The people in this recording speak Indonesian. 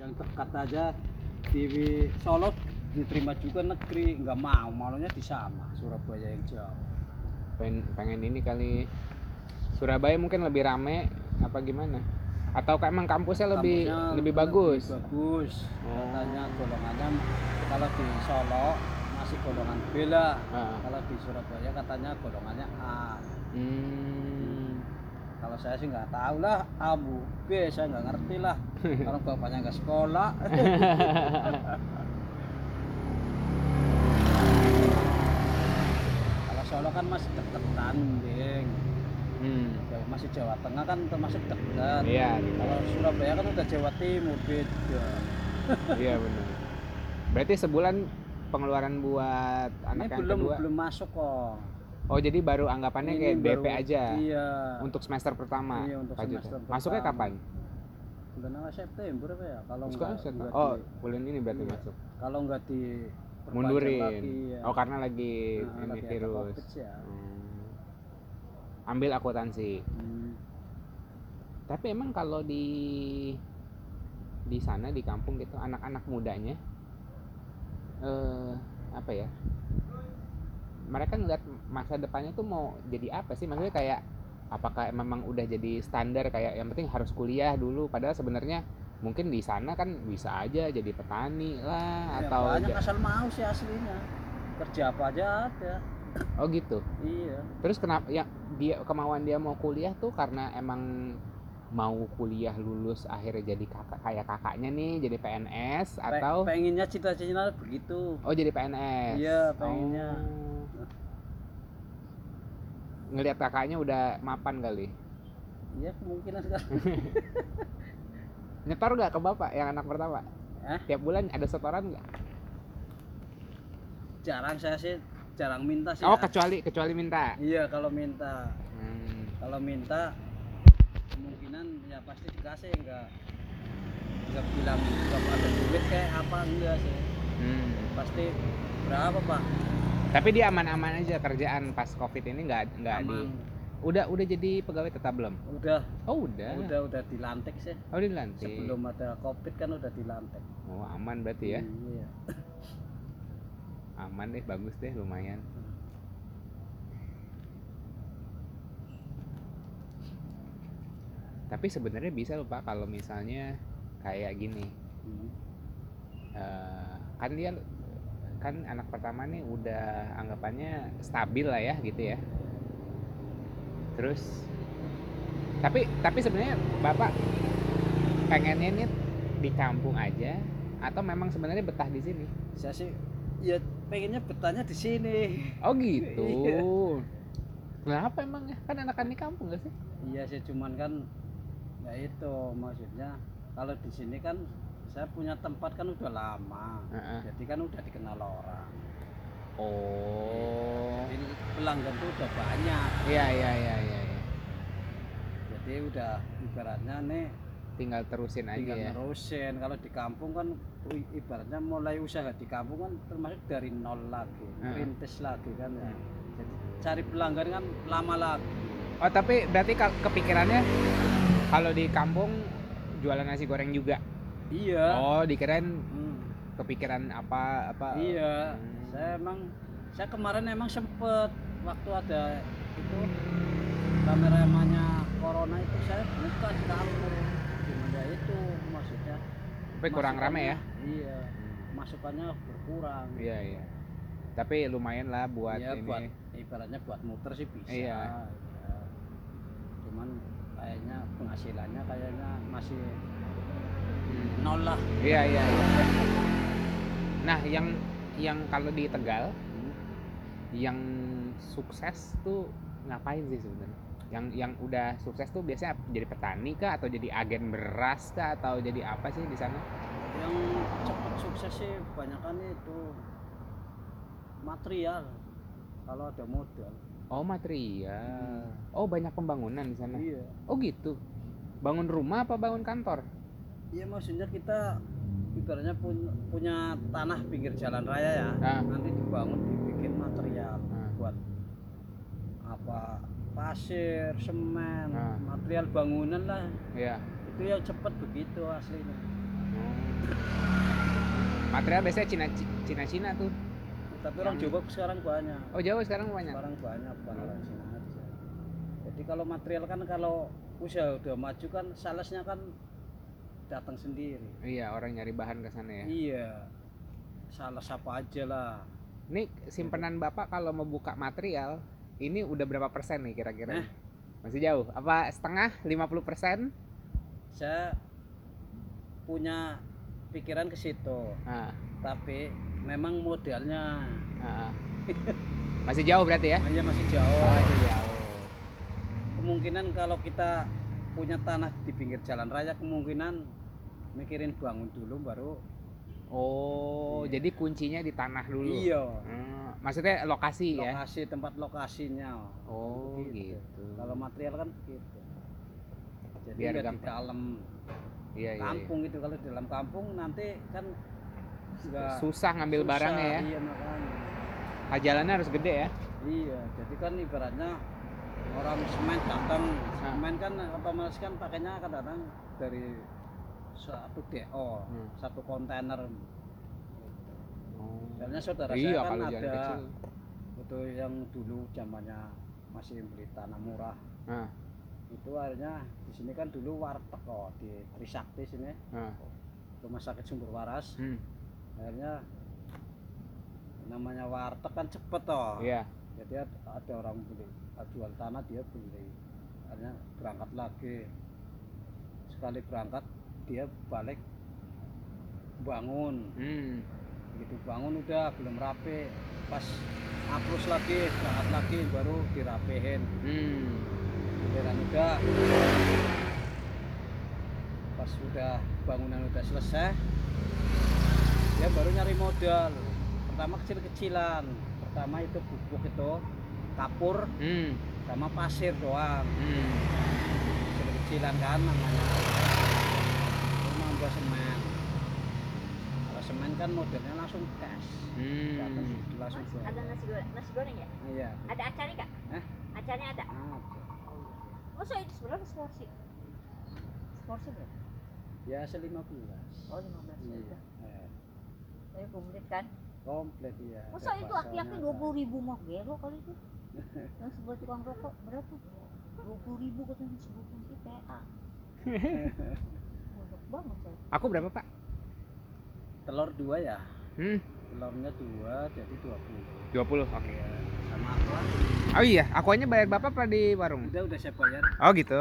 yang dekat aja di Solo diterima juga negeri nggak mau maunya di sana Surabaya yang jauh. Pengen, pengen ini kali. Surabaya mungkin lebih rame apa gimana? Atau kayak emang kampusnya lebih Kampusnya lebih bagus lebih bagus? Oh. katanya golongannya kalau di Solo masih golongan B lah. Ah. kalau di Surabaya katanya golongannya A. Hmm. Kalau saya sih nggak tahu lah A bu B saya nggak ngerti lah. Kalau bapaknya nggak sekolah. Kalau Solo kan masih deketan ding Hmm. Jawa- masih Jawa Tengah kan termasuk dekat iya kalau Surabaya kan udah Jawa Timur beda. Iya benar berarti sebulan pengeluaran buat ini anak yang belum kedua? belum masuk kok oh jadi baru anggapannya Ini kayak baru- DP aja iya untuk semester pertama Iya, untuk 4 juta. semester masuknya pertama. kapan bulan September apa ya kalau Sekarang nggak September. nggak oh di- bulan ini berarti Iya. masuk kalau nggak di mundurin lagi, ya. oh karena lagi Nah, ini lagi virus ya. Hmm. ambil akuntansi Hmm. tapi emang kalau di di sana di kampung gitu anak-anak mudanya eh apa ya mereka ngeliat masa depannya tuh mau jadi apa sih? Maksudnya kayak apakah memang udah jadi standar? Kayak yang penting harus kuliah dulu. Padahal sebenarnya mungkin di sana kan bisa aja jadi petani lah Ya, atau banyak asal mau sih aslinya. Kerja apa aja ada. Oh gitu? Iya. Terus kenapa ya dia kemauan dia mau kuliah tuh karena emang mau kuliah lulus akhirnya jadi kakak kayak kakaknya nih jadi PNS Pe- atau pengennya cita-cita begitu. Oh jadi PNS Iya, pengennya. Oh. Ngelihat kakaknya udah mapan kali iya kemungkinan nyetor nggak ke bapak yang anak pertama Hah? tiap bulan ada setoran nggak jarang saya sih jarang minta sih oh ya. kecuali kecuali minta iya kalau minta Hmm. kalau minta kemungkinan ya pasti dikasih enggak enggak bilang enggak ada duit kayak apa enggak sih Hmm. pasti berapa pak tapi dia aman-aman aja kerjaan pas covid ini nggak nggak di udah udah jadi pegawai tetap belum? Udah. Oh udah. Udah udah dilantik sih. Oh dilantik. Sebelum ada covid kan udah dilantik. Oh aman berarti ya? Iya. Aman deh bagus deh lumayan. Tapi sebenarnya bisa loh pak kalau misalnya kayak gini. Hmm. eh, kan dia kan anak pertama nih udah anggapannya stabil lah ya gitu ya. Terus tapi tapi sebenarnya bapak pengennya nih di kampung aja atau memang sebenarnya betah di sini? Saya sih ya pengennya betahnya di sini. Oh gitu. Iya. kenapa emang ya? Kan anak di kampung gak sih? Iya sih cuman kan ya itu maksudnya kalau di sini kan saya punya tempat kan udah lama Heeh. jadi kan udah dikenal orang. Oh. Jadi pelanggan tuh udah banyak. Iya iya iya iya iya. jadi udah ibaratnya nih tinggal terusin aja tinggal ya. nerusin kalau di kampung kan ibaratnya mulai usaha di kampung kan termasuk dari nol lagi Heeh. rintis lagi kan ya. Jadi cari pelanggan kan lama lagi. Oh tapi berarti kepikirannya kalau di kampung jualan nasi goreng juga. Iya. Oh dikirain Hmm. kepikiran apa apa? Iya. Hmm. saya emang saya kemarin emang sempet waktu ada itu kameramennya corona itu saya buka di kampung cuma ya itu maksudnya tapi kurang rame ya? iya. Masukannya berkurang. Iya iya. Tapi lumayan lah buat Iya, ini. buat ibaratnya buat muter sih bisa. Iya. Iya. cuman kayaknya penghasilannya kayaknya masih nol lah. Iya iya iya. Nah yang yang kalau di Tegal Hmm. yang sukses tuh ngapain sih sebenarnya? Yang yang udah sukses tuh biasanya jadi petani kah? Atau jadi agen beras kah? Atau jadi apa sih di sana? Yang cepat sukses sih kebanyakan itu material. Kalau ada modal oh material. Oh banyak pembangunan di sana. Iya. Oh gitu. Bangun rumah apa bangun kantor? Iya maksudnya kita ibaratnya pun- punya tanah pinggir jalan raya ya. Ah. nanti dibangun dibikin material Ah. buat apa pasir semen Ah. material bangunan lah. Ya itu yang cepat begitu aslinya. Hmm. material biasanya Cina Cina Cina tuh tapi orang Jawa sekarang banyak oh Jawa sekarang banyak sekarang banyak bukan orang Cina aja jadi kalau material kan kalau usaha udah maju kan salesnya kan datang sendiri iya orang nyari bahan ke sana ya iya salah apa aja lah Ini simpenan Bapak kalau mau buka material, ini udah berapa persen nih kira-kira? Eh. Masih jauh. Apa setengah? 50 persen? saya punya pikiran ke situ Ah, tapi memang modalnya ah. Masih jauh berarti ya? hanya masih jauh Masih jauh. kemungkinan kalau kita punya tanah di pinggir jalan raya kemungkinan mikirin bangun dulu baru Oh, Iya. jadi kuncinya di tanah dulu. iya Hmm, maksudnya lokasi ya? lokasi tempat lokasinya Oh, Begitu. gitu. kalau material kan begitu jadi Biar ya di dalam Iya, iya, iya. kampung itu kalau di dalam kampung nanti kan Susah ngambil susah, barangnya ya. iya makanya Ah, jalannya harus gede ya. iya jadi kan ibaratnya orang semen datang Ah. semen kan otomatis kan pakainya datang dari satu DO Hmm. satu kontainer Oh. Soalnya saudara iya, saya kan kalau ada kecil. itu yang dulu zamannya masih beli tanah murah Ah. itu akhirnya di sini kan dulu warteg kok di Trisakti sini. Ah. rumah sakit sumber waras. Hmm, akhirnya namanya warteg kan cepet toh. Iya. jadi ad- ada orang beli jual tanah dia beli. Akhirnya berangkat lagi. Sekali berangkat dia balik bangun. Hmm. begitu bangun udah belum rapi. Pas hapus lagi berangkat lagi baru dirapihin. Hmm. Giliran udah pas udah bangunan udah selesai dia baru nyari modal pertama kecil-kecilan pertama itu bubuk itu kapur Hmm. sama pasir doang Hmm. kecil-kecilan kan namanya nambah semen kalau semen kan modelnya langsung datang Hmm. langsung Mas, ada nasi goreng, nasi goreng ya? iya Ada acarnya nggak? Hah? Acarnya ada. ada. Masa itu sebenarnya seporsi? Seporsi berapa? biasa 15 Oh 15 iya juta. eh, Tapi komplit kan? komplit iya Masa Ada itu dua puluh ribu mau gelo kali itu? Yang sebuah tukang rokok berapa? Dua puluh ribu katanya sebuah kunci PA. Banget saya. Aku berapa, Pak? telur dua ya Hmm. telurnya dua jadi 20 20. Oke. Iya, sama aqua Oh iya, akuanya bayar Bapak apa di warung? udah udah saya bayar Oh gitu.